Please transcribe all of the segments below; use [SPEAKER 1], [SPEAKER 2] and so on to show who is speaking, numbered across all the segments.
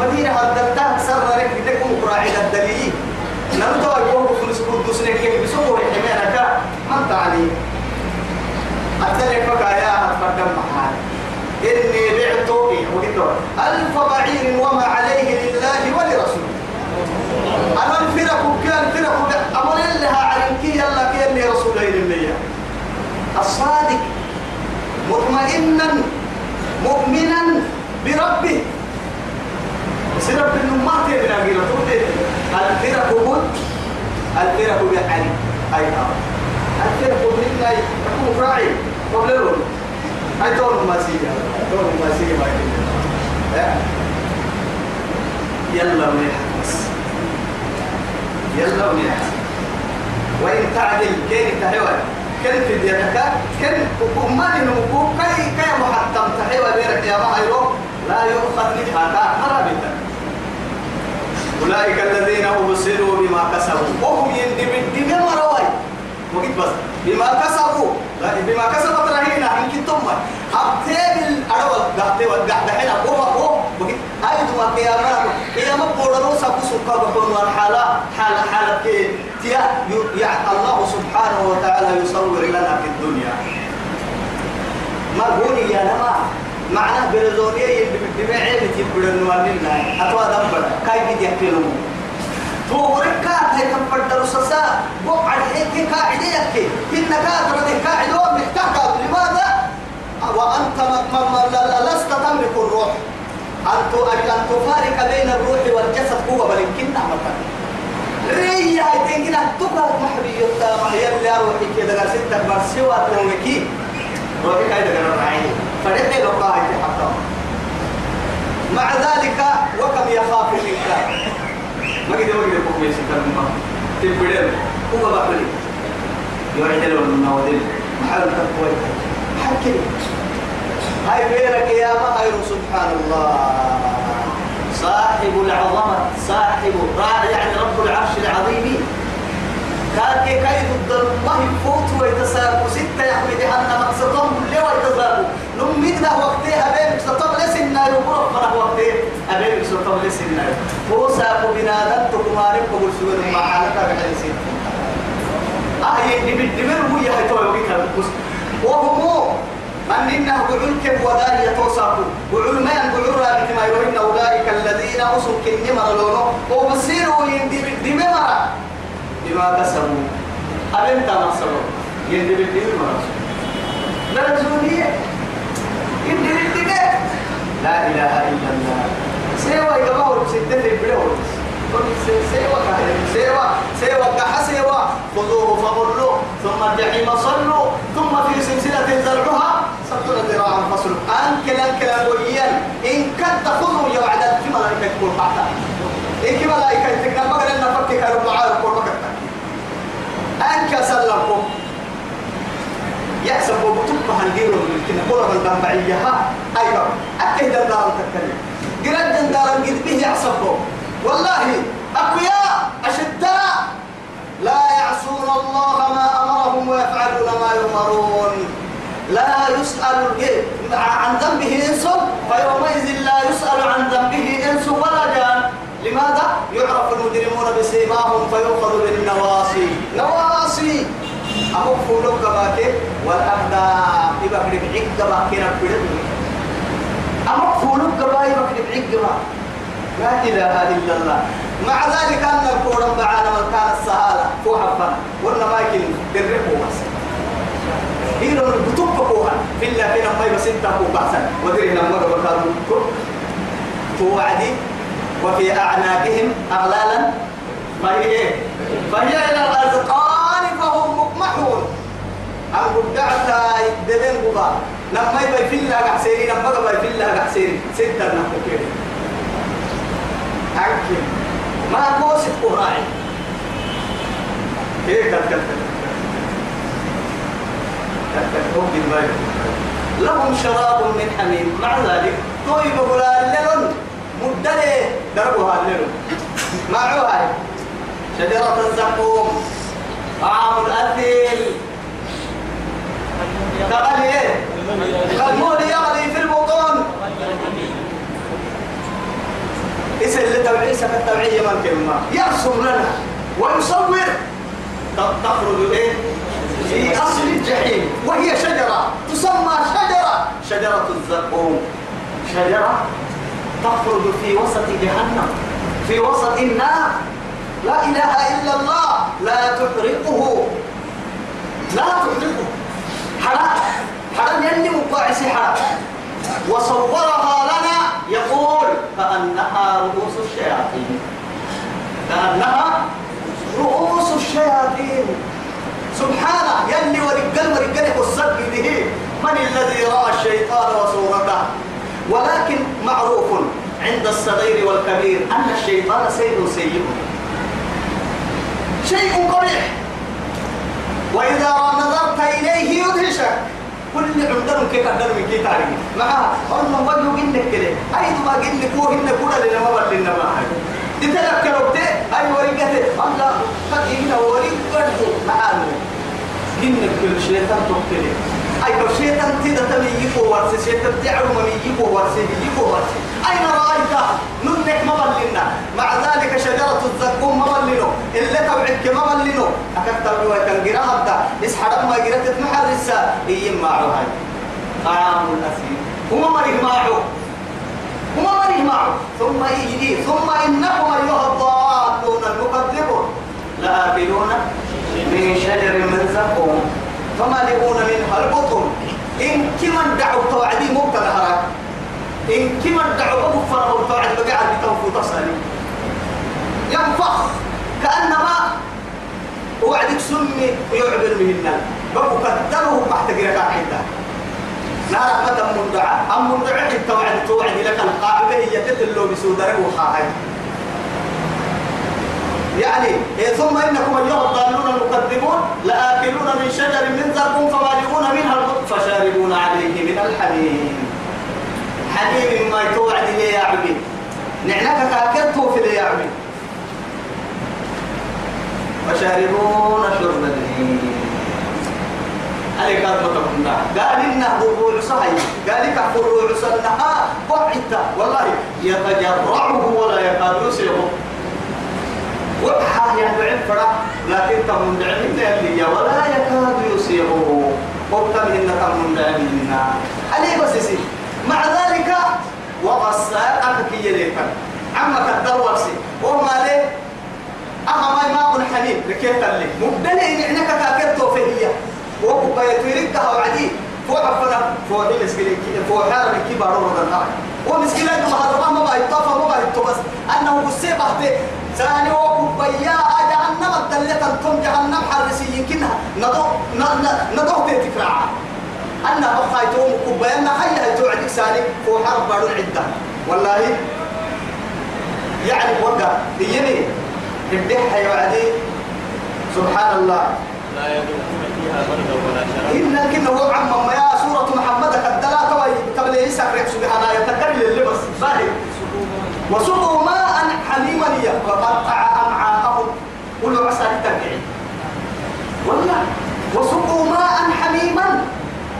[SPEAKER 1] مدينة هدلتها سر لك لكم قراعي الدليل. نمتو يقول فلس قدوس لك بسوء حمينك من تعليم أتلك فكايا هتفردم محال. إني بعت ألف بعير وما عليه لله ولرسوله. أنا الفرق كان فرق أمر لها عنك يلا كأني رسول الله الصادق مطمئنا مؤمنا بربه. سرب النمات من أجل الفرق بود الفرق بحالي أي الفرق من أي. تكون راعي قبل له أي دون ما سيجا دون ما ما يلا بس يلا من وإن تعدل كين تهوى كن في ديتك كن أمالي نمكو كي كي محتم تحيوى بيرك يا مهيرو لا يؤخذ منها مرابطا أولئك الذين أبصروا بما كسبوا. وهم يندمن دمين مرواي وقت بس. بما كسبوا. بما كسبت رهينة. من كتم أبتين الأرض. قحت وقحت حين هو هو وقت. هاي دم قيامة. قيامة بورو سبو سكر بكون والحالة حالة حالة كي تيا. الله سبحانه وتعالى يصور لنا في الدنيا. ما قولي يا نما. معناه برزونية بمعين تبدو النوانينا أتوا دمبر كاي بدي أكلمه توركا هاي كم بدر سسا بقعد هيك قاعد يكي إن كاتر ده قاعد ومحتاج لماذا؟ وأنت لست تملك الروح. أن تفارق بين الروح والجسد هو بل يمكن مثلا ريا تنقل. تبقى محبي يطلع. يلي أروحي كده. ستة مرسيوة تنوكي روحي كايدا قرر عيني فرحي لو قاعد حتى مع ذلك وكم يخاف الإنكار ما قد وقت يقوم يسكر الماء تبدل هو بقلي يوعد له المناودين محل تقوى. حكي هاي بيرك يا مهير سبحان الله. صاحب العظمة صاحب يعني رب العرش العظيم. كان كي كاي ضد الله يفوت ويتسابوا ستة يحمد أن مقصدهم اللي ويتسابوا نمدنا وقتها بينك ستطب لسنا يقول فرح وقتها. أبينك ستطب لسنا هو سابوا بنادم تكمارك وقل سوين ما حالك بحلسين أهي دبل دبل هو يهتوي بك وهم من إنه بعول كم ودار يتوسعوا بعول ما ينبعوا رابط ما يوهن أولئك الذين أصوا كنما لونه وبصيروا يندي دمرة بما كسبوا أبن تمسروا يندي بالدين مرسول درجونية يندي بالدين لا إله إلا الله. سيوا يقبعوا ستة البلوت سيوا سيوا سيوا كح سيوا خذوه فغلوه. ثم الجحيم صلوا. ثم في سلسلة زرعها سبعون ذراعا فصلوا أن كلام كلام ويان إن كنت خذوا يا وعد. في ملائكة كل حتى. إن كي ملائكة تكنا بقى لنا فكك رب العالم كل مكة أنك سلمكم. يحسب بطبها هنجيرو لكن كل من دمبعيها أيضا أكيد الدار تتكلم قرد دار قد به يحسبه. والله أقوياء أشداء لا يعصون الله ما أمرهم ويفعلون ما يؤمرون. لا يسأل عن ذنبه إنس فيومئذ لا يسأل عن ذنبه إنس ولا جان. لماذا؟ يعرف المجرمون بسيماهم فيؤخذ بالنواصي؟ نواصي! أمو فولو كباكي والأقدام يبقى بعيد كباكي نبدأ أمو فولو كباكي يبقى بعيد لا إله إلا الله. مع ذلك أن القرآن معانا من كان السهالة فوق حفنا وإنما ما يمكن دربه بس هيرو الكتب فوقها في الله فينا ما يبسنت فوق بحسن ودري لما بكارو توعدي. وفي أعناقهم أغلالا. فهي إيه؟ فهي إلى الأذقان فهم مقمحون. أن قدعت دلين قبا لما يبقى في الله قحسيري لما يبقى في الله قحسيري ستة نحن كده. أكيد ما كوسف قراعي كيف كتكتك لهم شراب من حميم. مع ذلك طيب غلال لهم مدلة دربها لهم معها شجرة الزقوم طعام الأثيل. كغلي إيه؟ كالمول يغلي في البطون. توعية سكت توعية من كلمة. يرسم لنا. ويصور. تخرج إيه؟ في أصل الجحيم. وهي شجرة. تسمى شجرة. شجرة الزقوم. شجرة؟ تخرج في وسط جهنم. في وسط النار. لا إله إلا الله. لا تحرقه. لا تحرقه. حرام. حرام يلي مقاعس حرام وصورها لنا. يقول كأنها رؤوس الشياطين. كأنها رؤوس الشياطين. سبحانه يلي ورجال ورجال والصدق به. من الذي رأى الشيطان وصورته؟ عند الصغير والكبير. أن الشيطان سيد سيء شيء قبيح. وإذا نظرت إليه يدهشك. كل عندنا كيف عندنا من كيف تعرف معها والله وجهه إنك كده. أي ما إنك هو إنك كده لنا ما بلنا ما تتذكروا بتي أي ورقته الله قد إنه ورق برضو معانا إنك كل شيطان تقتله. أي لو شيطان تيدا تمي يكو ورسي. شيطان تعلم من يكو ورسي. يكو ورسي. أين رأيت؟ ما بلنا مع ذلك شجرة الزقوم ما بلنو اللي تبعك ما بلنو أكثر تبعوا تنقرا هبدا إسحرق ما قرأت محرسة إيه معه هاي طعام الأسير وما مريه معه وما مريه معه ثم يجي ثم إنكم أيها الضالون المكذبون لآكلون من شجر من زقوم. فمالئون منها البطن إن كمن دعوا توعدي مبتلى هراك. إن كمن دعوا بفر توعد بقعد بتوفو تصلي. ينفخ كأنما وعدك سمي ويعبر مهنا بقوا قدره تحت قرقا حتى نار مدى مندعى أم مندعى حتى وعد توعد لك القاعدة هي تتلو بسودره وخاهي. يعني إيه ثم إنكم أيها الضالون المكذبون لآكلون من شجر من زرقوم فمالئون منها فشاربون عليه من الحميم. حميم ما يتوعد لي يا عبيد نعناك كاكرته في لي يا عبيد فشاربون شرب الهيم عليك أربطة قال إنه الروع صحيح. قال لك الروع صنها وحتى والله يتجرعه ولا يكاد يسيغه وحا يدعي فرح لكن تمن دعي ولا يكاد يسيغه وقتل إن تمن دعي عليه بس يسي مع ذلك وغسى أكي يليك عمك الدروسي وما ليه؟ ما ما حنين لكيف تلي؟ مبدلين إنك كاكرتو فهي وقبا يتويرك وعدي. فوق فنا فوق المسكين فوق حارة كبار ورد النار ومسكين ما هذا ما ما يطفى ما يطفى أنه بسيبه ثاني وقبا يا جهنم الدلة تم جهنم حرسي يمكنها. نضو نضو تتفرع أنا بخايتهم قبا أنا هيا توعدك سالي فوق حرب بارون عدة. والله يعني وقع يمين الدحة يوعدي سبحان الله.
[SPEAKER 2] لا يذوقون فيها بردا ولا شرابا
[SPEAKER 1] إن كنا هو عم ما يا سورة محمد قد لا توي قبل يسكر سبحانه؟ يتكلم اللبس باهي. وسقوا ماء حميما فقطع أمعاءهم قلوا عسى التركعي والله وسقوا ماء حميما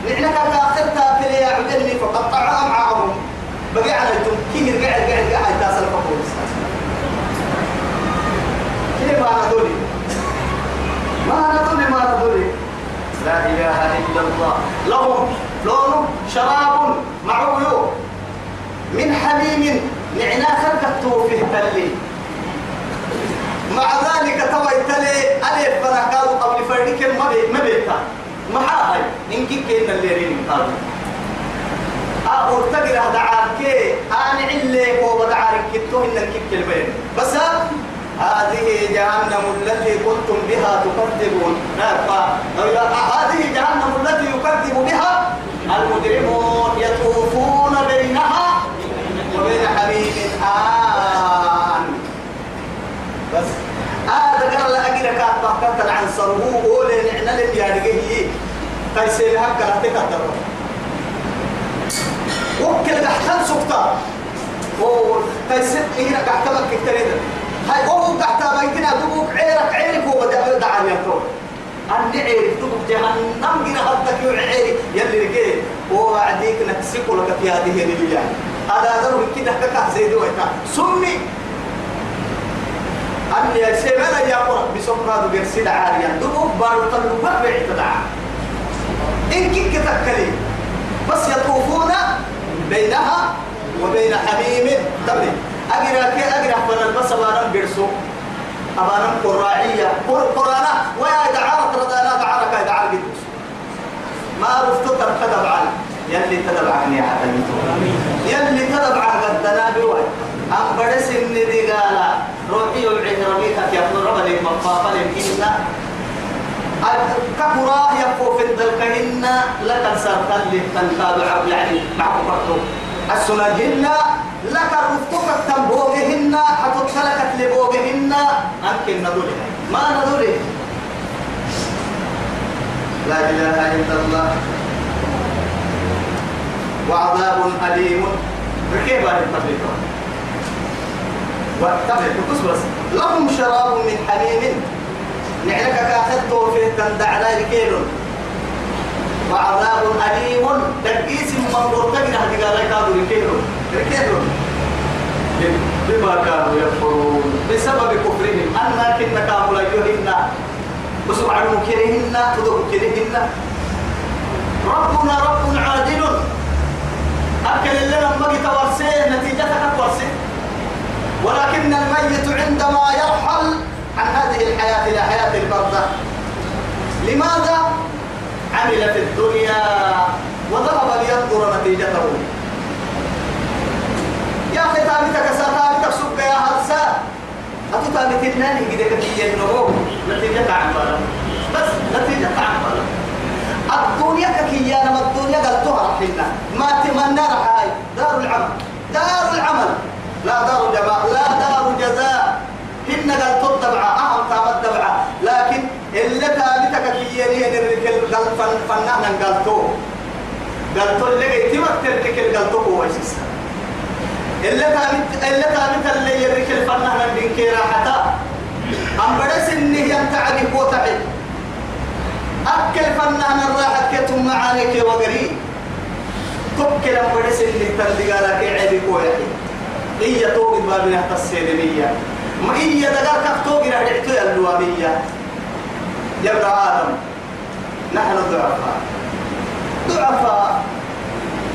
[SPEAKER 1] نعنك كاخرتا في لي عدني فقطع أمعاءهم بقي على كي قاعد قاعد قاعد تاسل فقول كيف ما ندولي ما ندولي ما ندولي لا إله إلا الله. لهم لون شراب معويو من حميم نعنا خلقته في تلي. مع ذلك توي تلي ألف بركات قبل بي ما بيتا ما هاي إنك كين اللي رين قالوا أقول تقرأ دعارك أنا عليك وبدعارك كتو إنك كلمين بس هذه جهنم التي كنتم بها تكذبون. هذه جهنم التي يكذب بها المجرمون. يطوفون بينها وبين حميم. آن. بس هذا قال لا أجرك أتبقى عن صرهو أولي نعنا لم يارجيه تيسير هكا لا تكتر وكل دحتان سكتا تيسير إيه قحتمك كتير هاي وهو تحت بيتنا دبوك عيرك عيرك هو بدأ بدأ عن يطور أن عيرك دبوك جهنم جنا هدك يعيرك يلي رجيه ووعديك نكسك لك في هذه الرجال هذا ذرو كده كده زي دويتا سمي. أن يسير لا يقرأ بسكرات بيرسل عاريا. دبوب بارو طلو ما بيعتدع إن كيك تكلي بس يطوفون بينها وبين حميم تبني أجرا كي أجرا فن بس أبانا بيرسو. أبانا قراعية. قرانا. ويا دعارة ردانا دعارة كاي دعارة قدوس ما عرفتو تركض بعد يلي تدبع عني حتى يلي تدبع قدنا بواي. أم بدس إن دي قال روحي وبعيه ربيتك يا ابن ربا لك مقافة كبرا يفو في الدلكهن لك سرطان لك تنتابع يعني معكم برضو السنجهن لك رفتك تنبوغهن حتتلكت لبوغهن. أمكن ندوله ما ندوله لا إله إلا الله. وعذاب أليم. ركيبا للتبليغ بس لهم شراب من حميم. نعلك كأخذته في تندع ذلك وعذاب أليم. تقيس من مرتقنا هذه قال لك هذا ركيلون ركيلون بما كانوا يكفرون. بسبب كفرهم. أن كنا كانوا لا يهنا وسبحان مكرهن تدعو كرهن. ربنا رب عادل أكل لنا مجي تورسيه نتيجتك تورسيه ولكن الميت عندما يرحل عن هذه الحياة إلى حياة البرزخ لماذا عمل في الدنيا وذهب لينظر نتيجته؟ يا أخي تابتك ساتابتك سبك يا هرسا أتو تابت الناني قد كي النمو نتيجة عن بس نتيجة عن الدنيا ككيانا ما الدنيا قلتها رحلنا ما تمنى رحاي دار العمل. دار العمل. لا دار جماع لا دار جزاء. هن قال تتبع اللي تابتك كياني الرجل قال فن فنانا قالتو. قالتو اللي تمت الرجل قالتو هو أساسا اللي تابت اللي تابت اللي الرجل فنانا بنكيرا حتى أم بدس إنه ينتعدي قوتعي أكل فنانا الراحة كتم معانيك وقري. تبكي لما بدس إنه تندقالك عيبي قوتعي هي توقي بابنا السيدمية ما هي دقار كفتوقي رحلتو اللوامية. يا ابن آدم نحن ضعفاء ضعفاء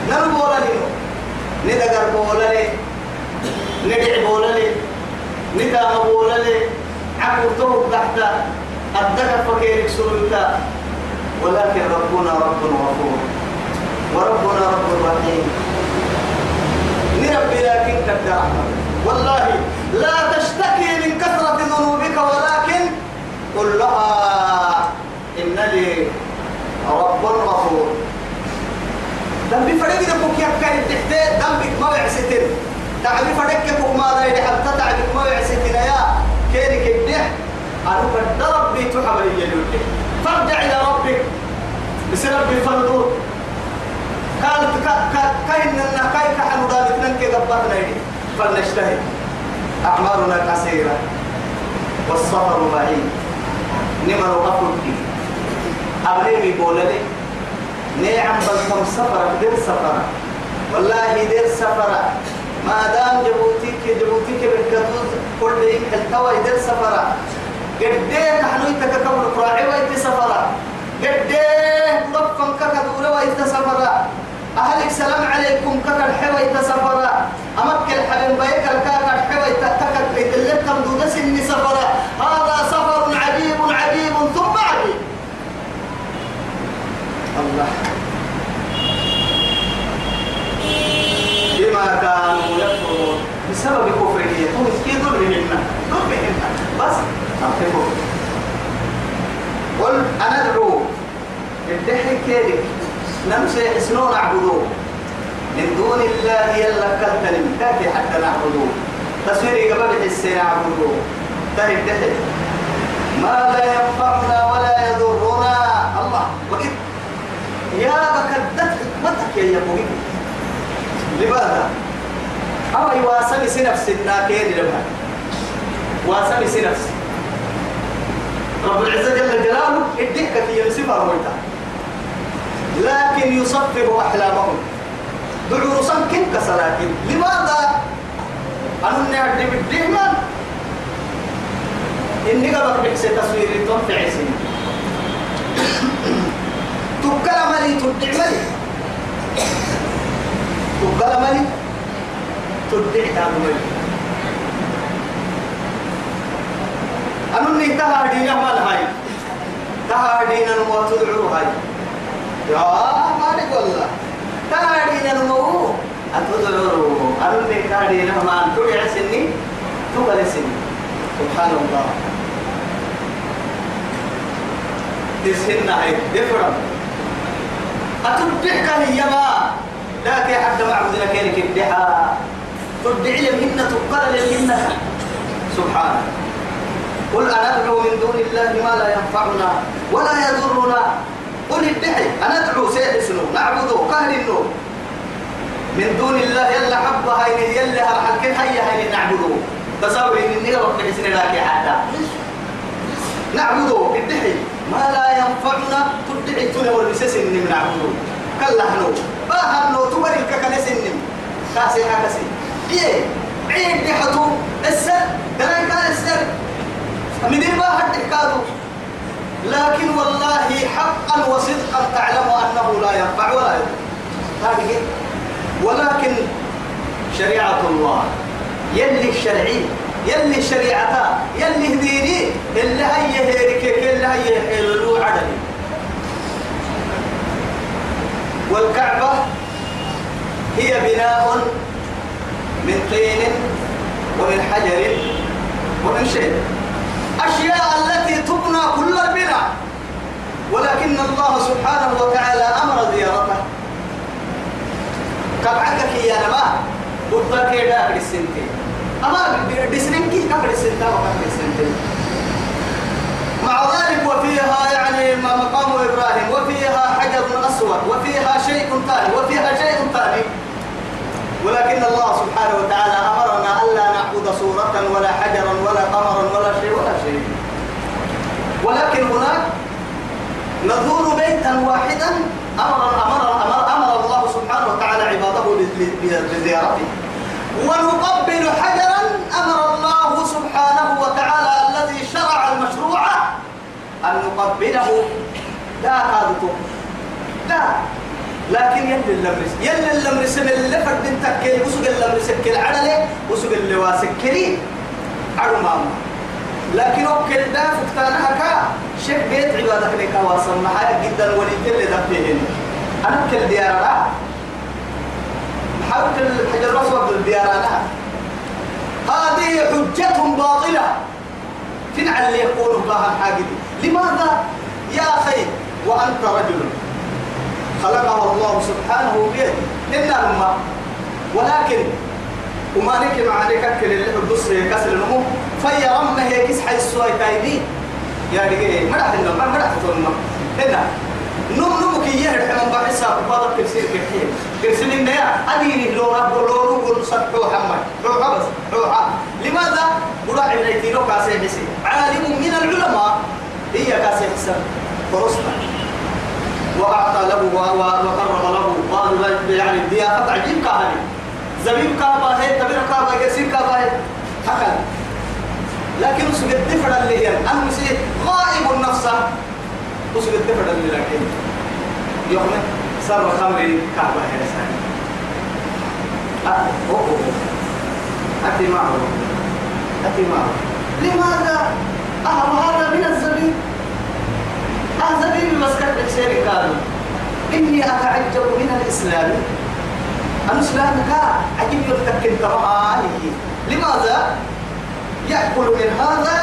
[SPEAKER 1] نربو لنو ندقر بولني ندع بولني ندام بولني عقل توب تحت الدقر فكيرك سلوكا ولكن ربنا رب غفور وربنا رب رحيم. نربي لكن كالدعم والله لا تشتكي من كثرة ذنوبك ولكن قل لها إن لي رب غفور دم فريق دمك يا كاي تحتي دمك ما بعستين تعبي فريق كوك ما دا حتى تعبي ما بعستين يا كيرك الدح أنا قد ربي تحبل يلوك فارجع إلى ربك بس ربي فرضوك قالت كاين لنا كاين كحن ذلك ننك قبضنا يدي فلنجتهد أعمالنا كثيرة والسفر بعيد. نمر أفرقي أبريمي بولدي نعم بلكم سفر دير سفر والله دير سفر ما دام جبوتيك جبوتيك بالكدوز كل يوم التوى دير سفر قديه نحن يتككبر قراعي ويت سفر قديه ضفن ككدور ويت سفر أهلك سلام عليكم ككر حوي تسفر أمك الحبيب بيك الكاكر حوي تككر اللي تمدود سن سفر هذا سفر عجيب عجيب ثم عجيب الله بما كانوا بسبب كفرهم كي ضربهن ضربهن بس أعطيكم. قل أنا أدعو الدحي كيرك نمشي حسنون نعبدوه من دون الله يلا كالتنم تأتي حتى نعبدوه تصويري قبل حسي نعبدوه تاني الدحي ما لا ينفعنا ولا يضرنا. الله وكيف؟ يا بكدت حكمتك يا أبوي لماذا؟ أما يواصل سنفس الناكين لما واصل سنفس. رب العزة جل جلاله الدكة صفة رويتها لكن يصفر أحلامهم دعوا رسم كسلاكين لماذا؟ أنا نعدي بالدهمان إني قبل بحس تصوير تنفع سن تبقى ملي تدع ملي تبقى ملي تدع تابو ملي أنني تهادينا مال هاي تهادينا نمو تدعو هاي يا مالك والله تهادينا نمو أتدعو أنني تهادينا ما تدع سني تقل سني سبحان الله تسهلنا هاي دفرم أتدعك هي ما حتى معبد لك إنك الدعاء تدعي لمهنة تقل لمهنة سبحانه قل أندعو من دون الله ما لا ينفعنا ولا يضرنا. قل ادعي. أندعو سيحسنو نعبده. قهر النور. من دون الله يلا حبة هاي يلا هرحل. هيا هاي نعبده؟ تصور إن النيرة وقت حسن لك حتى نعبده. ادعي. ما لا ينفعنا. تدعي. تنا والمسس إن من نعبده. كلا هنو. باهنو تبري الككنس إن كاسي حكسي إيه عيد دحتو السر دلائي كان السر من ما حد كادو؟ لكن والله حقا وصدقا تعلم أنه لا ينفع ولا يضر. هذه ولكن شريعة الله. يلي الشرعي يلي شريعته يلي ديني اللي هي هيك اللي هي حلو عدل والكعبة هي بناء من طين ومن حجر ومن شيء. أشياء التي تبنى كل البناء ولكن الله سبحانه وتعالى أمر زيارته. كبعك يا نما بطا كيدا بالسنتين أما بسنين كي كبر السنتين وكبر السنتين مع ذلك وفيها يعني مقام إبراهيم وفيها حجر أسود وفيها شيء ثاني وفيها شيء ثاني. ولكن الله سبحانه وتعالى أمرنا ألا نعبد صورة ولا حجرا ولا قمرا ولا شيء ولا شيء. ولكن هناك نزور بيتا واحدا أمر أمر أمر, أمر الله سبحانه وتعالى عباده بزيارته ونقبل حجرا أمر الله سبحانه وتعالى الذي شرع المشروع أن نقبله. لا هذا لا. لكن يلي اللمرس يلي اللمرس من اللي فرد تكي وسق اللمرس كل عدلة وسق اللي واسكري عدو ماما لكن أوكل دا فكتانها كا شيخ بيت عبادك لك واصل معايا جدا وليت اللي دفيهن أنا كل ديارة حاول الحجر الأسود بالديارة هذه حجة باطلة. تنعل اللي يقول الله الحاجة لماذا؟ يا أخي وأنت رجل. خلقه الله سبحانه بيده. إلا لما ولكن وما نك مع نك كل اللي بص كسر النمو فيا رم هي كيس حي السوي تايدي. يا رجال ما راح ما ما راح تقول هنا نم نم كي يهرب حمام بحسها بقدر كرسي كحيل كرسي من يا أديني لو رب لو نقول سبحوا محمد. روح بس روح لماذا؟ وراح ينتينو كاسي حسي عالم من العلماء هي كاسي حسن فرصنا. له وقرب له. قالوا يعني الضيافة عجيب كهني زبيب كابا هي تبير كابا يسير كابا هي هكذا لكن وسق الدفر اللي هي أنا مسيح غائب النفس. وسق الدفر اللي لكن يوم صار خمر كابا هي سامي أه أوه أتي معه. أتي معه. لماذا؟ أهل هذا من الزبيب. أهزبيبي مسكت بحسين قالوا. إني أتعجب من الإسلام. الإسلام كا عجيب يفتك إنت لماذا؟ يأكل من هذا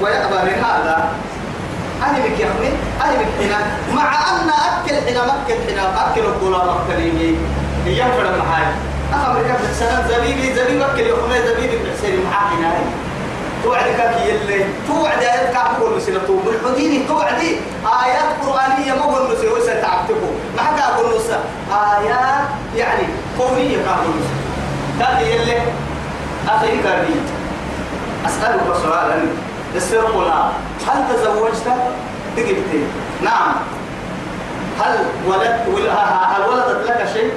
[SPEAKER 1] ويأبى من هذا. أنا بك يا أنا بك هنا مع أن أكل هنا مكل هنا أكل الدولار أكليني ينفر المحاي أخبرك بسنة زبيبي زبيب أكل يا أخي زبيبي بحسين محاكي هاي توعد كاك يلي. توعد آيات كاك قول نسينا تو بالحديني توعدي. آيات قرآنية ما قول نسي ويسا تعبتكو ما حكا قول نسا آيات يعني كاك قول نسي يلي. أخي كاربي أسألك سؤالا. السرقنا. هل تزوجت؟ تجبت نعم. هل ولد هل ولدت لك شيء؟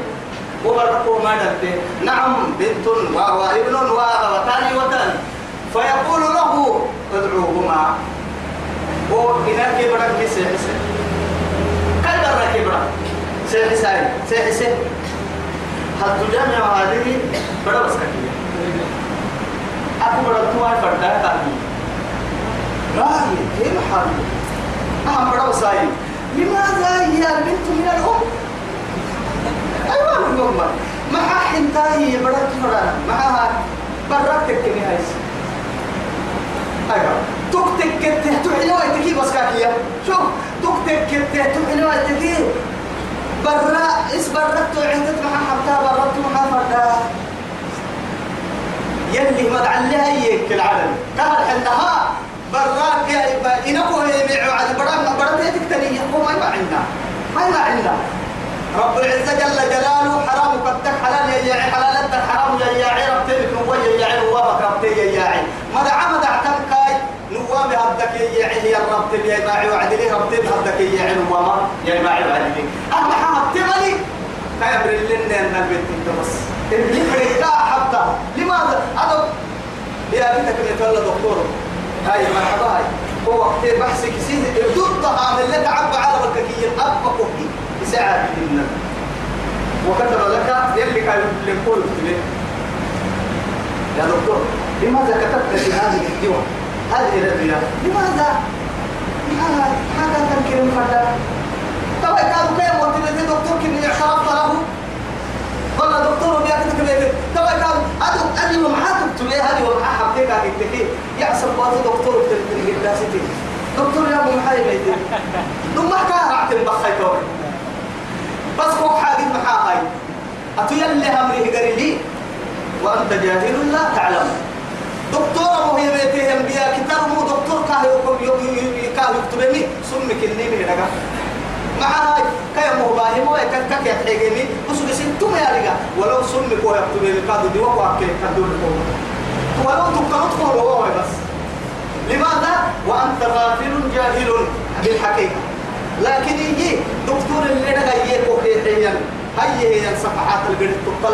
[SPEAKER 1] وبركوا ما نعم بنت وابن وثاني كي بدك كي سيح سيح كل برا كي بدك سيح ساي سيح سيح هل تجمع هذه بڑا بس كتير أكو بڑا تواي فردا تاني راي كيف حال أهم بڑا بساي لماذا هي البنت من الأم أيوة الأم ما حنتاي بڑا تفرا معها بركتك كمي هايس أيوة تكتك كته تحلي وقتكي بس كاكية شوف تكتك كته تحلي وقتكي برا اس برت عندك مع حبتا برت مع يلي ما عليها يك العالم كهر حنها برا يا يبيعوا على برا برا تاني هو ما عندنا ما يبقى عندنا رب العزة جل جلاله حرام قدك حلال يا حلال أنت حرام يا ياعي هدك ياعي يا رب تبي يا ماعي وعدلي رب تبي هدك ياعي نوابا يا ماعي وعدلي أما حمد تغلي كيبر لنا أن البيت انت بس. اللي فريقا حتى. لماذا؟ هذا يا بنتك اللي تولى دكتور هاي مرحبا هاي. هو وقت بحث كسيد ضد عامل لك عب على الككية أبقى كوكي ساعة إن وكتب لك يلي كان يقول يا دكتور لماذا كتبت في هذه الدواء هذه الأدوية لماذا؟ ما ما كان تنكر مفردا طبعا كانوا كيف وقت دكتور كني اعترفت له والله دكتور بيا كنت كبير طبعا كان أدو أدو دكتور يا هذه ومعاه حبتك أكيد يحسب بعض دكتور تلتني جلاسيتي دكتور يا أبو محاي بيتي ثم كان أعتم بخيتوري بس هو حاجة محا هاي أتيلي أمره قريلي. وأنت جاهل لا تعلم. دكتور وهي بيته أنبياء كتاب مو دكتور كاه يكتب كاه يكتبني سمك النيم هنا مع هاي كي مو باهي مو. كك كك يتحيجني بس بس أنتم يا رجال ولو سمك هو يكتبني كادو دي وقع كي كادو ولو تقطع تقول هو بس. لماذا؟ وأنت غافل جاهل بالحقيقة. لكن يجي دكتور اللي نجا يكو حيا هي هي الصفحات اللي حب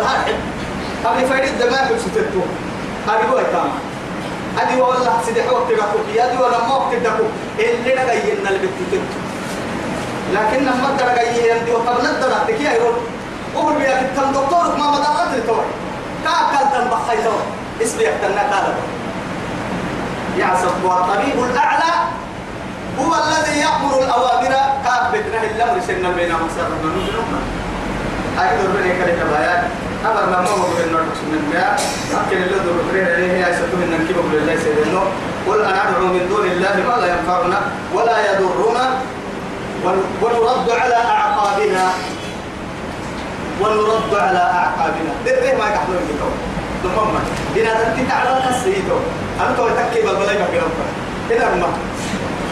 [SPEAKER 1] قبل فايد الدماغ بسيتتو هذه هو التام هذه والله سيدي حوت تدكو هذه ولا ما وقت تدكو اللي نجا ينا اللي بتتتو لكن لما ترى جاي يندي وطبنا الدرا تكيا يقول أقول بيا كتن دكتور ما مدارات التوي كاكل تن بخيتو اسمي يحتنا كذا يعصب والطبيب الأعلى. هو الذي يأمر الأوامر. كافة نهي الأمر سنة بين مصر من نجنونا أكثر من هيك لك بيان. أمر لما هو نرقص من بيان لكن اللي ذو بكرين عليه يا ستوه إن نكيبه لله سيدنا قل أنا أدعو من دون الله ما لا ينفعنا ولا يضرنا ونرد على أعقابنا. ونرد على أعقابنا. ده ما يحضر الكتاب ثم بنا تتعلم كسيتو أنت وتكيب البلاي بكرة هنا ما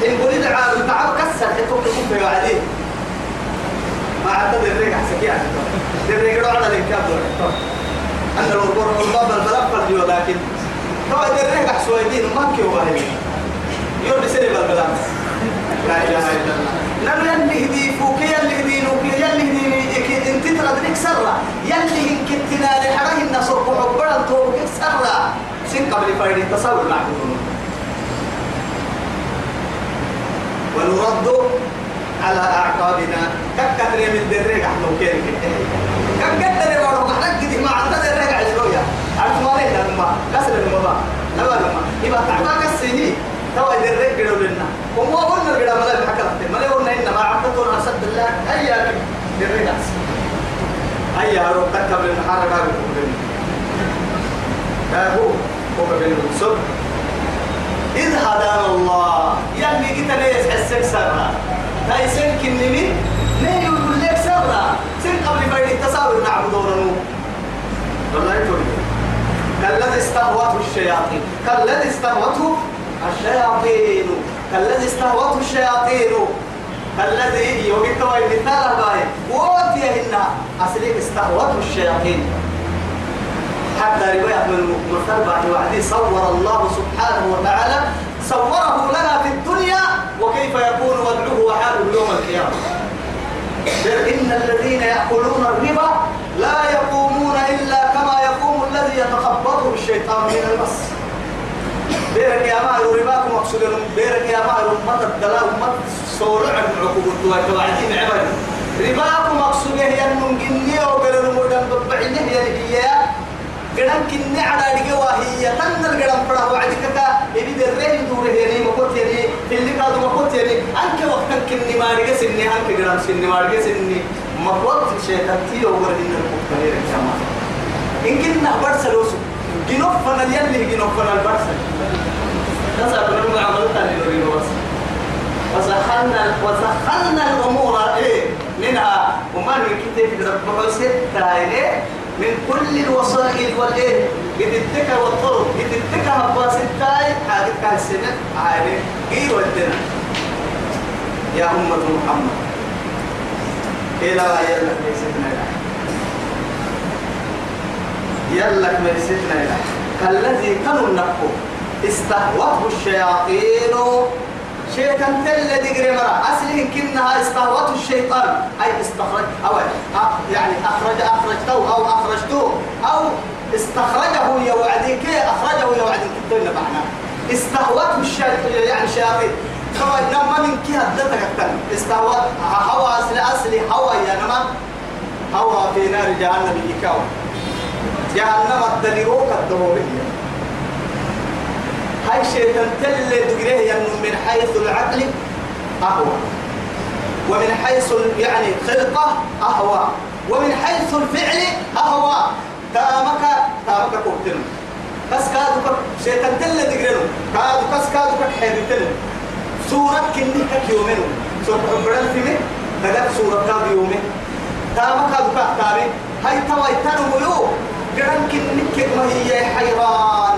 [SPEAKER 1] إن قلت عاد تعب كسر. حتوك تكون في وعدين أنا لو بروح الباب البلد فرديو لكن طبعا الريق حسوي دين ما كيو باهي يوم سيري بالبلد لا إله إلا الله. نم يلي فوق يلي هدي نوك يلي هدي أنت تردنك سرة. قبل فايد التصور معكم ونرد على أعقابنا. ككثر من دريق إحنا وكيل ككثر من روح نجد ما عندنا دريق على الرؤيا عرفت ما ليه لما كسر المبا لما. لما يبقى تعبك السنين توا دريق قالوا لنا. وما قلنا قد ما لا بحكرت ما قلنا إنما عقدتنا أسد الله هيا دريق هيا روح تكبر المحرك هذا هو. هو بين الصبر إذ هدانا الله. يلي قلت ليس حسك سرا تايسن كنمي ليه يقول لك سرا سن قبل بين التساوي نعبدونه والله يقول كالذي استهوته الشياطين. كالذي استهوته الشياطين. كالذي استهوته الشياطين. الذي يوجد وين مثال باي وأوتيهن أصلي استهوته الشياطين. حتى رواية من المرتبة بعد وعدي صور الله سبحانه وتعالى صوره لنا في الدنيا وكيف يكون وضعه وحاله يوم القيامة. إن الذين يأكلون الربا لا يقومون إلا كما يقوم الذي يتخبطه الشيطان من المس بيرك يا ماهر رباكم مقصود بيرك يا ماهر أمة الدلاء أمة صور عن عقوبة توعدين عبد رباكم مقصود هي المنجنية وقالوا مدن ببعينه هي هي قدام كني على دقوا هي تن القدام فرا وعدك كا يبي درين دور هي مكوت يعني اللي كادو مكوت يعني أنك وقت كني ما رجع سني. أنك قدام سني. ما رجع سني. مكوت شيء تنتي أول إن الكوكتير كمان إن كنا برسلوسو. جنوب فنال يلي جنوب فنال برسل نسأل من عمل تاني نوري بس وسخلنا وسخلنا الأمور إيه منها. وما من كتاب ربه ستة إيه. من كل الوسائل والإيه؟ قد التكا والطرق. قد التكا هباس التاي حاجة كان سنة عادي إيه ودنا يا أمة محمد. إلى يلا ميستنا يلا ميستنا الذي كانوا نقو استهوته الشياطين شيطان تل دقري مرة أصله كنها استهوته الشيطان. أي استخرج أو يعني أخرج أخرجته أو أخرجته أو استخرجه يا وعدك أخرجه يا وعدك تقول معنا. استهوته الشيطان. يعني شياطين. كما نما من كي هدتك التن. استهوت هوا أصل أصلي هوا يا نما. هوا في نار جهنم يكاو. جهنم الدليروك الدهورية هاي شيطان تل دقريه ينم من حيث العقل أهوى. ومن حيث يعني خلقة أهوى. ومن حيث الفعل أهوى. تامك تامك كوتن بس كادو شيطان تل دقريه كادو بس كادو كحيرتن سورة كنك يومين. سورة عبران فيني؟ تقف سورة كاد يومين. تامك كادو كحتاري هاي تواي تنمو يو قرن كنك ما هي حيران.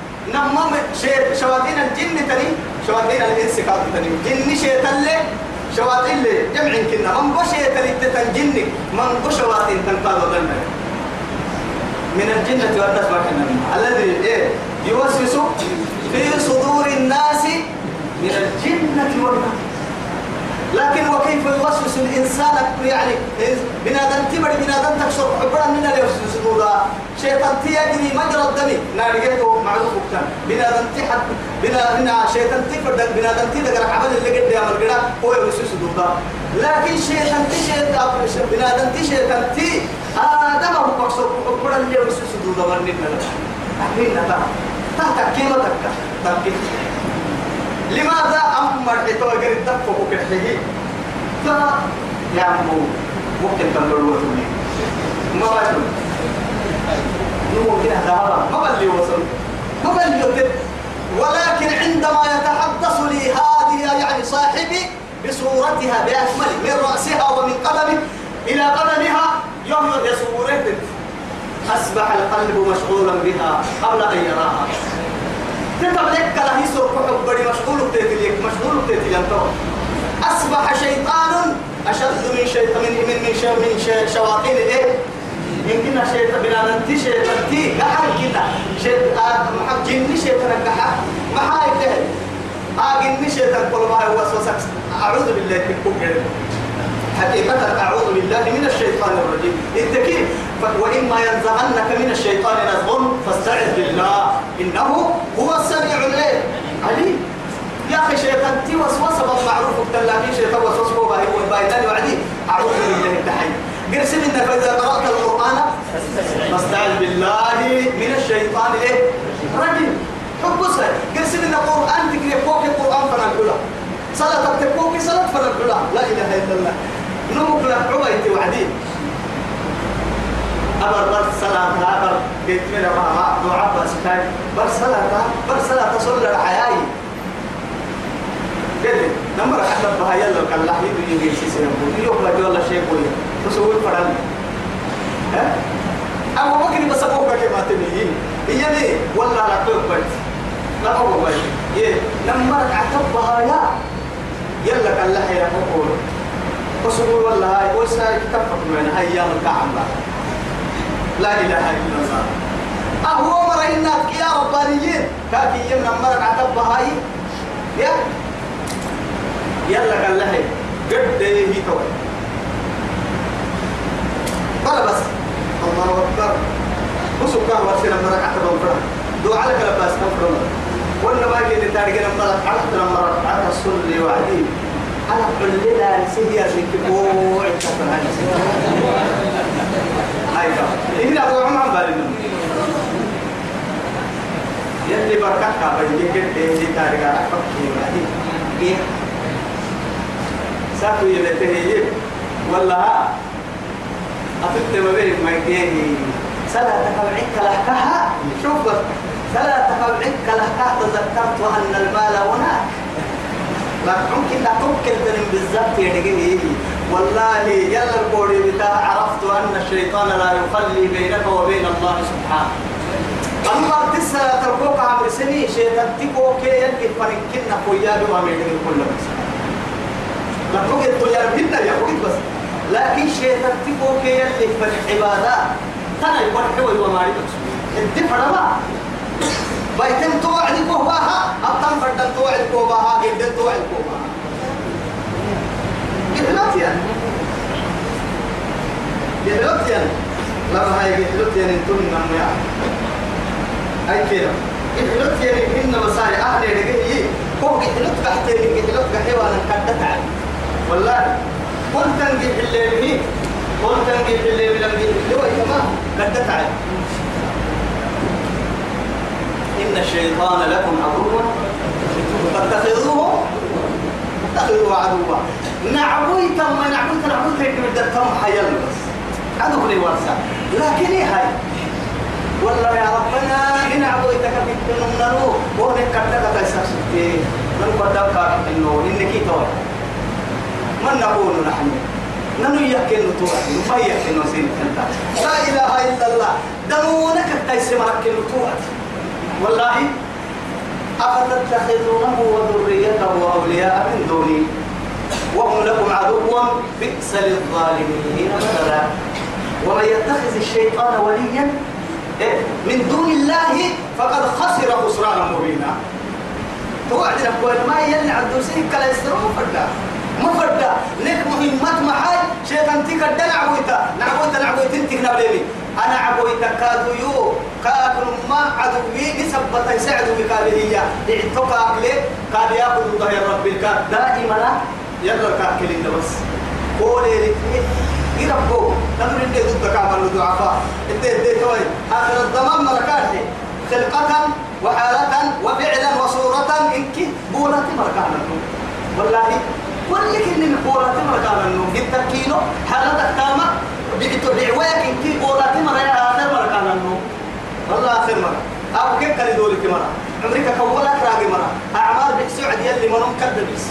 [SPEAKER 1] نمم شيء شواتين الجن تني شواتين الإنس كاد تني. جن شيء تلي شواتين لي جمع كنا. من بشيء تلي تنجن من بشواتين تنقاد ودنا من الجنة والناس ما كنا الذي إيه يوسوس في صدور الناس من الجنة والناس لكن وكيف يوسوس الإنسان يعني بنادم تمر بنادم تكسر عبرا من اليوسوس دودا شيطان تيجري مجرى الدم نارجته معروف كان بنادم تحد بنا شيطان تفرد بنادم تدقر عمل اللي قد يعمل كده هو يوسوس دودا لكن شيطان تشيطان بنادم تشيطان تي آدم هو مكسر عبرا اللي يوسوس دودا ورنينا أهلين نتا تحت كيما تكا تكا لماذا أمر إتوا غير الدفع وكحيه ف يا عمو ممكن تنظروا وتقولي ما نمو كده هذا ما بلي وصل ما بلي وتد ولكن عندما يتحدث لي هذه يعني صاحبي بصورتها بأكمل من رأسها ومن قدمه إلى قدمها يوم يصورت أصبح القلب مشغولا بها قبل أن يراها. تتب لك لا يسر كحب بدي مشغول بتيتليك مشغول بتيتليك أصبح شيطان أشد من شيطان من من من شو من شو شواطين إيه يمكن شيطان بنا ننتي شيطان. تي قحر كده. شيطان محب جني شيطان قحر. ما هاي ده آه جني شيطان. كل ما هو وسوسك. أعوذ بالله من كبر حقيقة أعوذ بالله من الشيطان الرجيم. التكيف وإما ينزغنك من الشيطان نزغ فاستعذ بالله. إنه هو السميع العليم. يا أخي شيطان تي وسوسة بالمعروف التلاقي شيطان وسوسة باهي والبايدان وعدي. أعوذ بالله التحيي قرسم إنك فإذا قرأت القرآن فاستعذ بالله من الشيطان. إيه؟ رجل. حبسها قرسم إن القرآن تقرأ فوق القرآن فنقولها صلاة تكوكي صلاة فنقولها لا إله إلا الله. نمك لك عبيتي وعدين أبر بر صلاة أبر قلت من ما ما دعاء بس كاي بر صلاة بر صلاة صلى الحياة. قال لي نمر حتى بها يلا كان الله يدو يجي سنقول يوم لا جوا شيء قولي تسوي فرن. ها؟ أما بكري بس أبوك كما تنين هي ليه؟ ولا لا تقبل لا أبوك يه نمر حتى بها يا. يلا كان لها يا أقول وسقول والله هاي وسا كفك من أيام الكعبة. لا إله إلا الله. أهو مرينات يا ربانيين. كاكي يمنا مرق عتب هاي يا. يلا كان لها. قد هي توي. بلا بس. الله أكبر. وسكر ورسل مرق عتب فرح دعاء لك لباس كفر ولا ما كنت تارجع مرق عتب مرق عتب السل وعدي. أنا كل لا سيدي أسيك بوع كفر هاي هاي هنا أبو عمر بالنا يلي بركة كابن يجد تيجي تارجع عتب وعدي إيه. ساكو يلتهي ولا ها أفكت ما بينك ما يجيني سلا تقبعك لهكها شوف. سلا تقبعك لهكها تذكرت أن المال هناك. لا ممكن لا تمكن بالذات يدقيه والله يلا القولي بتاع عرفت أن الشيطان لا يخلي بينك وبين الله سبحانه. أما تسا تركوك عمر سني شيطان تكوك يلقي فرنكنا بما ميدن كل مسا لا تقول يا ربنا يا بس. لكن شيطان تكوك يلقي فرنعبادات تنا يقول حوي يبكسو انت فرما بيتم توعد كوباها أبتم فردن توعد كوباها جدا توعد كوباها إحلات يعني لما هاي يعني أنتم من يعني أي كده يعني إن مساي أهل رجعي هو إحلات كحتين إحلات كحيوان كدت على والله قلت تنجح الليل مين قلت تنجح الليل لم يجي هو ما كدت فاتخذوه اتخذوه عدوا نعبوي كم ما نعبوي نعبوي كيف بدك كم حيال بس. عدو لي ورسا لكن إيه هاي؟ والله يا ربنا إن عبوي تكفيت نمنو وهنك كتك تيساسي من قدام كاك إنه إنك توي من نقول نحن؟ ننو يحكي توعد ما يحكي نسين لا إله إلا الله. دمونك التيس مركي توعد والله أفتتخذونه وذريته أولياء من دوني. وهم لكم عدو بئس للظالمين مثلا. ومن يتخذ الشيطان وليا إيه؟ من دون الله فقد خسر خسرانا مبينا. توعد نقول ما يلي عدو سيك لا يسترون فردا. ما فردا. لك مهمات محاي شيطان تكد نعبويتا نعبويتا نعبويتا انتك نبليني. أنا عبويتا كادو يو. كادو ما عدوي نسبة يساعدوا بكالهية اعتقى أكلي قال يأخذ ظهر رب الكاد دائما يلا كاكلين بس. قولي لك يربو تدري اللي ضد كعب الضعفاء. انت إنت توي. اخر الزمان ملكات خلقة وحالة وفعلا وصورة. إنك بولة مركانا والله كل كن بولة مركانا انت كيلو حالتك تامة بيتو بعواك إنك بولة مركانا والله آخر مرة. أو كيف كان دولك مرة أمريكا كولك راقي مرة. اعمال بحسوعد يلي منهم كدبس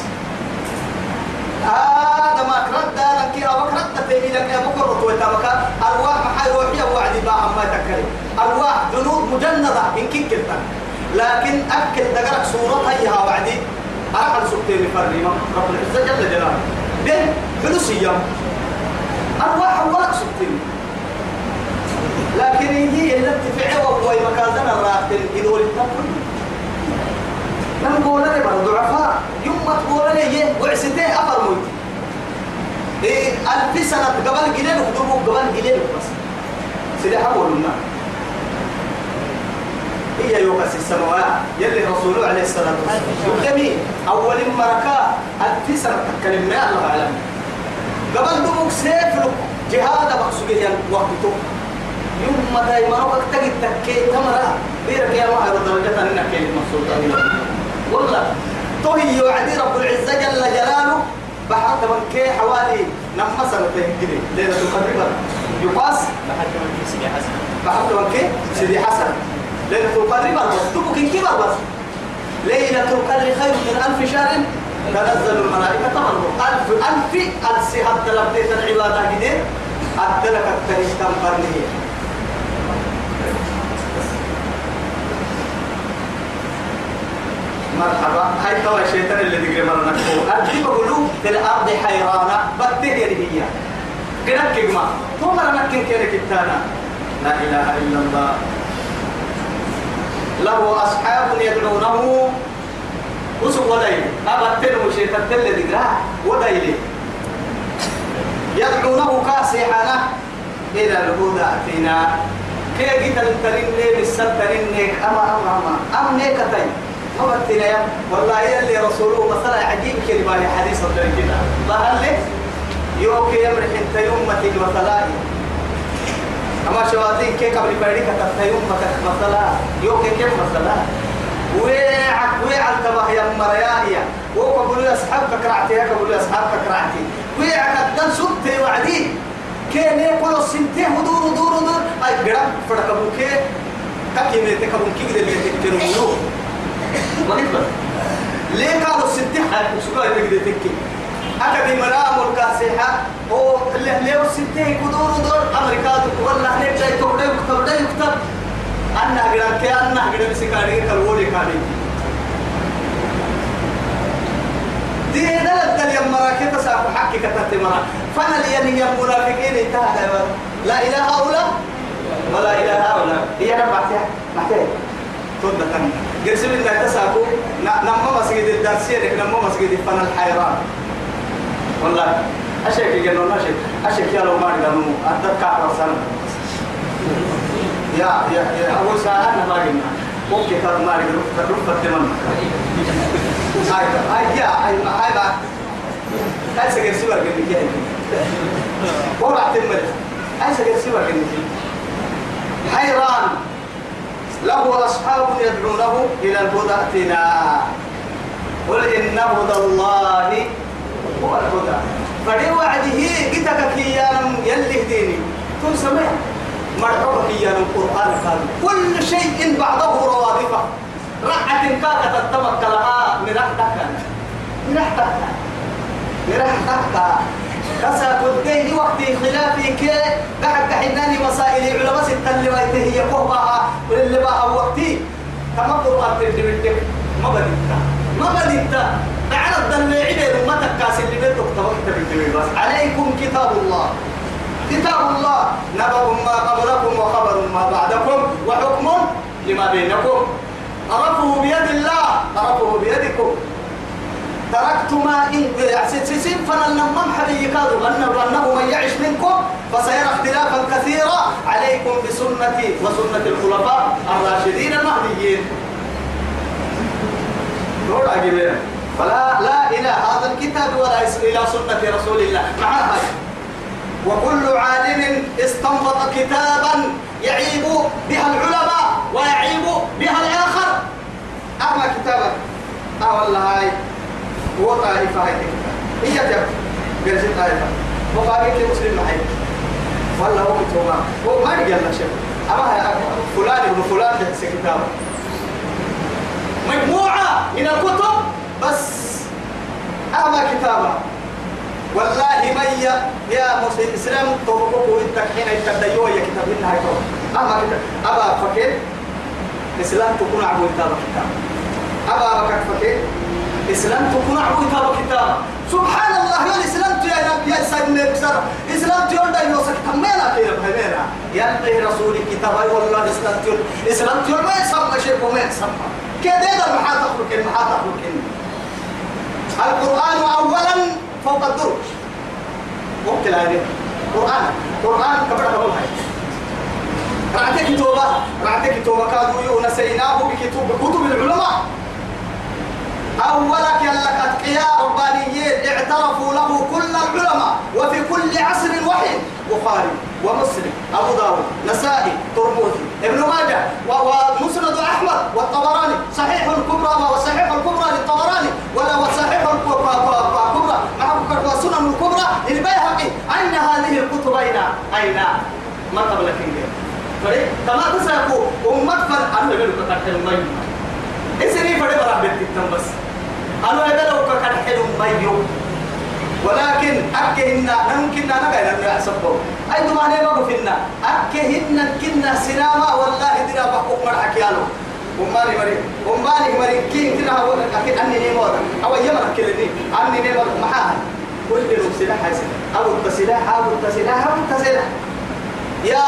[SPEAKER 1] ما كرد لك أو كرد تيمي لك يا بكر وتويتا مكا أرواح محاي روحية وعد باع ما تكري أرواح جنود مجندة إن كنت لكن أكل دقرك صورتها هي وعدي. أرحل سبتين فريمة رب العزة جل جلاله. بين فلوسية أرواح ولك سبتين لكن هي اللي تفعل وهو مكازنا الراحتين إذا ولدت لم قول لي ضعفاء. يوم ما تقول لي وعسته أفر موت. إيه ألف سنة قبل جليل وقدموا قبل جليل بس. سيدي حقول لنا. هي يوكس السماوات يلي رسوله عليه الصلاة والسلام. جميل. أول مركا ألف سنة تتكلم ما الله أعلم. قبل دموك سيف جهاد دايما وقت تجد تكي تمرا بيرك يا هذا درجة أنك المقصود. والله. توهي وعدي رب العزة جل جلاله. بحرت من كي حوالي نما سنتين كده. ليلة القدر يقاس.
[SPEAKER 2] بحث من سيدي حسن.
[SPEAKER 1] من كي سيدي حسن. ليلة القدر بس تبقى كي بس. ليلة القدر خير من ألف شهر. تنزل الملائكة تمر ألف ألف ألف لبديت العبادة كده أدلك التاريخ تنفرنيه مرحبا. هاي توا الشيطان اللي ذكر مرة نكو بقولوا في الأرض حيرانة بده هي كده كجمع تو مرة نكين كده كتانا. لا إله إلا الله. له أصحاب يدعونه. وسوق ودايل. أبتن وشيطان تل ذكرها ودايل. يدعونه كاسحنا. إلى الهدى فينا كي جيت الترين بالسد ترين أما أما أما أم نيكتين ما بتنا يا والله يلي رسوله مثلا عجيب كلمة حديث الدرين كده ظهر لي يوكي يمرح انت يومتك مثلا. أما شواتين كي قبل تفتا يومتك مثلا؟ يوكي كيف مثلا؟ ويعك ويعك تبه يا مرياهيا وقبلوا يا أصحابك كرعتي يا قبلوا يا أصحابك كرعتي ويعك الدن سبتي وعدي. كي نيقول السنتين ودور ودور ودور. أي قرب فرقبوكي كاكي من تكبوكي كده اللي نقبل ليه قالوا الستين حاجة شو قالوا تقدر تكي أكد مرام الكاسحة. هو اللي ليه الستين كدور ودور أمريكا والله هناك جاي تقدر يكتب ده يكتب؟ أنا أقرأ كي أنا أقرأ بسكاري كالولي كاري دي دلت اليوم مراكب تساق حكي كتبت مرا؟ فأنا اللي يعني منافقين انتهى. لا إله هؤلاء ولا إله هؤلاء. هي أنا بعتها؟ بعتها. تود تاني قرسم إن تساقو نما مسجد الدرسية نما مسجد فن الحيران. والله أشيك جنون أشيك. أشيك يا لو ما نقدر أدت كعب سنة. يا يا يا أول ساعة أنا ما قلنا ممكن كان ما نقدر نروح التمن هاي هاي يا هاي هاي بقى. هاي سجل سوى قلنا كده. ورا تمر هاي سجل سوى قلنا حيران. له أصحاب يدعونه إلى الهدى ائتنا قل إن هدى الله هو الهدى. فدي وعده قتك كيانا يلي هديني تم سمع. مرحبا كيانا القرآن قال. كل شيء بعده روادفه رعة كاكة تتمك لها مرحتك مرحتك مرحتك كسا كنتين وقت خلافي كي قاعد كحناني مسائل علماء ستة اللي ويته هي قهبها واللي بقى وقتي. كما قرآن تردمتك ما بديتا ما بديتا بعد الدلعي بين ما تكاس اللي بيتك. توقت بس عليكم كتاب الله. كتاب الله. نبأ ما قبلكم وخبر ما بعدكم. وحكم لما بينكم. عرفه بيد الله. عرفه بيدكم. تركت ما إن سيسين فنلنمم حبي كادوا أنه من يعش منكم فسيرى اختلافا كثيرا عليكم بسنتي وسنة الخلفاء الراشدين المهديين. نور عجيبين فلا لا إلى هذا الكتاب ولا إلى سنة رسول الله. معها وكل عالم استنبط كتابا يعيب بها العلماء ويعيب بها الآخر. أما كتابا أه والله هاي هو طائفة هاي هي جاب قرشت طائفة مقابل مسلم معي والله هو كتوما هو ما يجي لنا شيء أما فلان ابن فلان ده كتاب مجموعة من الكتب بس أما كتابة والله من يا يا مسلم إسلام توقفوا التكحين التديو يا كتاب يتوب أما كتاب أبا فكر إسلام تكون عبو كتاب أبا بكر فكر إسلام تكون عبو كتاب. كتاب سبحان الله يا إسلام يا يا سيد مكسر إسلام تيون دا يوسك تمينا بهمينا يا الله رسول كتاب والله إسلام تيون إسلام تيون ما يسمى شيء وما يسمى كده ده المحاط أخرج المحاط أخرج القرآن أولا فوق الدرج ممكن هذه. قرآن. قرآن كبر قبل هاي رعتك توبة؟ رعتك توبة. كانوا يونسيناه بكتب كتب العلماء. أولك يلك أتقياء ربانيين اعترفوا له كل العلماء وفي كل عصر وحي بخاري ومسلم أبو داود نسائي ترمذي ابن ماجه ومسند أحمد والطبراني. صحيح الكبرى وصحيح الكبرى للطبراني ولا وصحيح الكبرى مع سنن الكبرى للبيهقي. أين هذه الكتب؟ أين؟ أين؟ ما قبل كنجر فريق؟ كما تساكو أمت فن أنا بقول لك كتر المي إسني فريق بيتكم بس أنا أقول لك كتر المي ولكن أكهن نمكن أنا غير أن يحسبه أي أنا ما بفنا أكهن كنا سناما والله دنا بحكم مرحك يالو أماني مري أماني مري كين كنا هو أكيد أني نيمور أو يمر كلني أني نيمور معاه كل يوم سلاح أو التسلاح أو التسلاح أو التسلاح يا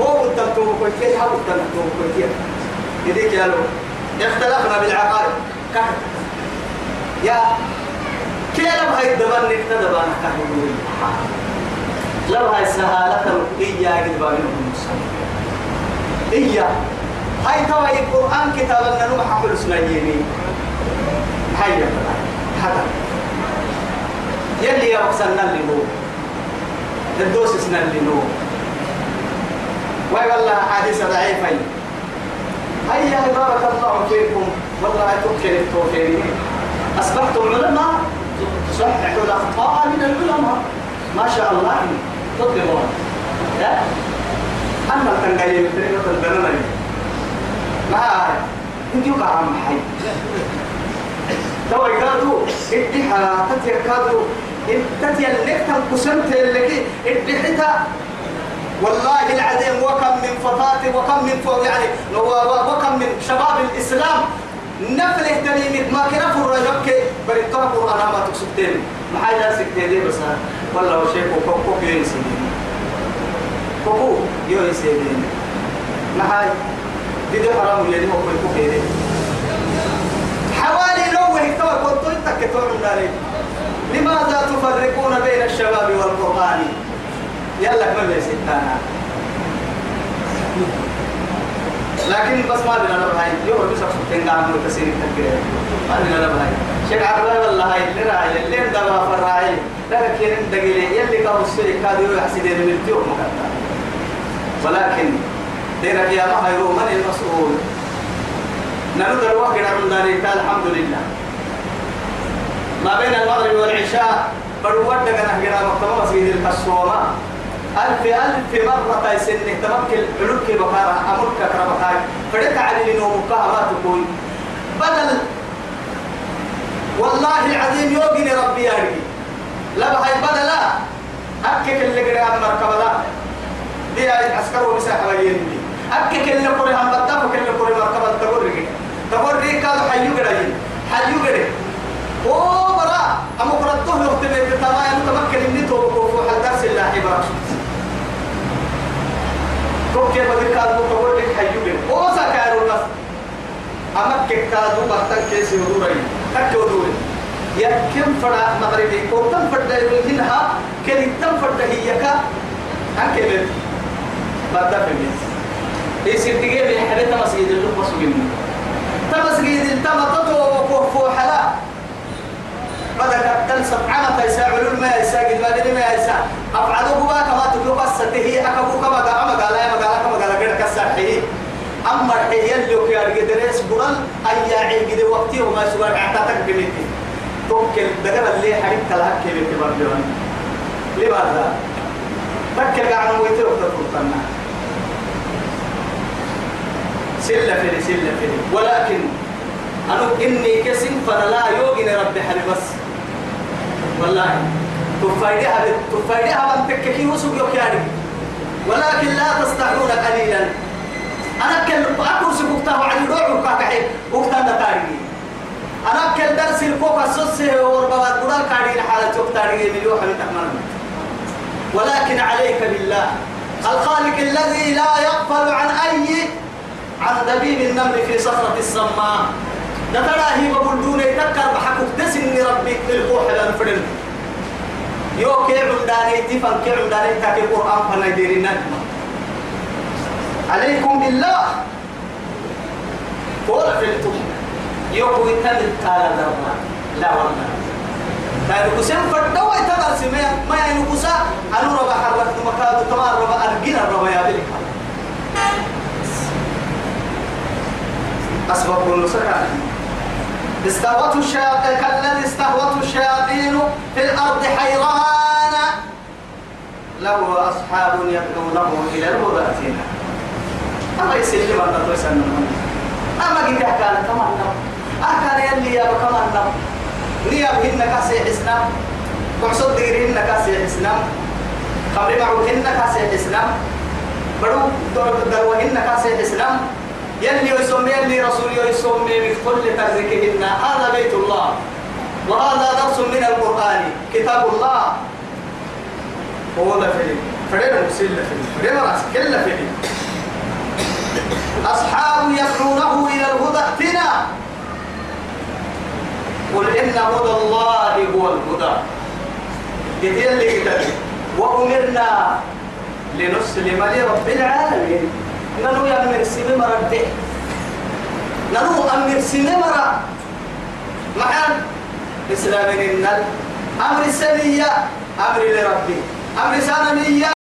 [SPEAKER 1] هو التمتوم كويتين أو التمتوم كويتين يديك لو. اختلفنا بالعقائد. كهر يا كيف هاي الدبان نكتدبان كهر لو هاي سهالة إيا قد بابنهم إيا هاي توا القرآن كتاب لنا محمد سنيني هاي هذا. يلي يوصلنا اللي هو الدوس سنة اللي هو واي والله حديث ضعيفة هيا بارك الله فيكم. والله تبكي التوفيق أصبحتم علماء تصححوا الأخطاء من العلماء. ما شاء الله. تطلبون لا أنا التنقاية مثل الدنيا ما إنت يقع عم حي تو يقادو اديها تتي كادو تتي النكتة كسمت لك اديحتا والله العظيم وكم من فتاة وكم من فوق يعني وكم من شباب الإسلام نفله تنيمك ما كنا فرجك بريتها قرآن ما تكسبتين ما حاجة سكتين بس؟ والله شيء كوكو كوكو يسيدين كوكو يسيدين ما حاجة دي حرام اللي هو كل كوكيدي حوالي نوه تو كنت انت كتور الناري لماذا تفرقون بين الشباب والقرآن؟ يلا كم ستانا. لكن بس ما بينا نبهاي يوم بس سبتين قام متسير تكير ما بينا نبهاي شيخ عربي والله هاي اللي راعي اللي دبا فراعي. لكن دقيلة يلي كانوا السير كادوا يحسدين من التيوم مكتا ولكن ديرك يا ما هيرو من المسؤول. نرد الوقت من ذلك الحمد لله. ما بين المغرب والعشاء برود كان هجرا مكتبة مسجد الكسومة ألف ألف مرة تيسن تمكن علوك بكارة أمرك كربكاي فدك علي لنو مكاهرات تقول بدل والله العظيم يوجني ربي يارجي لا بهاي بدلا أكك اللي قرأ مركبة لا. دي عسكر ومساحة ويني أكك اللي قرأ هم بدأ كل قرأ مركبة. تقول تقول قالوا حيو قرأي حيو قرأي أوه برا. أما قرأته يختبر بتمام تمكن إني توقف حل درس الله عبارة. كيف بدك كادو تقول لك حيو قرأي أوه سكارو بس أما كادو بطن كيس يدوري تكو دوري يا كم فرا مغربي؟ كم فرد منها؟ كل تم فرد هي كا. أكيد بدأ الناس يصير تجيب حبيت مسجد اللي بس منه تمسجد التم تطو وكفو حلا. بدك تل سبعة تيسا علول ما يسا قد ما ما يسا أفعلوا بما كما تقول بس تهي أكبو كما قال ما قال ما قال كما قال غير كسر أما الحيل اللي كي أرجع درس بران أي عيد قد وقتي وما سوى عتاتك بمتي توكل دقر اللي حريك تلاك كي بتبار جوان لماذا؟ تكل قاعد ويترك تفرطنا سلة فيني سلة فيني. ولكن أنا إني كسم فلا يوجن ربي حبيبس والله. تفايدها تفايدها من تككي وسوق يوكياري ولكن لا تستحون قليلا. أنا كل أكو سبوكته على الروح وكاكحي وقتا نتاري أنا كل درس الكوكا وربما الدولار كاري لحالة تكتاري حبيب أحمد ولكن عليك بالله. الخالق الذي لا يغفل عن أي عن دبيب النمر في صخرة السماء. ده ترى هي بقول دون يتكر بحكوك تسن ربي الكوح الانفرن يو كي عمداني تفن كي عمداني تاكي القرآن فنا النجمة عليكم بالله. فوق في التوم يو كوي تنل تالا درما. لا والله. كانوا كسم فردوا يتدرس ما ما ينقصا أنا ربا حرك مكادو تمام ربا أرجينا ربا يا أسباب كل سكان استهوته الشياطين كالذي استهوته الشياطين في الأرض حيران له أصحاب يدعونه إلى الهدى أتينا أما يسلم أن تتوسن أما قد كان كمان أكان يلي يا كمان نم نيابهن كاسي حسنا. وعصد دقرهن كاسي حسنا. خمر معوهن كاسي حسنا. بدو دروهن كاسي حسنا. يلي يسمي يلي رسول يسمي من كل ترزكهن هذا بيت الله. وهذا درس من القرآن. كتاب الله. هو ده فيه فرينا مسلة فيه فرينا راس كل فيه أصحاب يدعونه إلى الهدى. ائتنا. قل إن هدى الله هو الهدى. كتير اللي كتاب وأمرنا لنسلم لرب العالمين. ننو يأمر سمي مرد ننو أمر سمي مرد معا إسلام النل أمر السنية أمر لربي أمر سنمية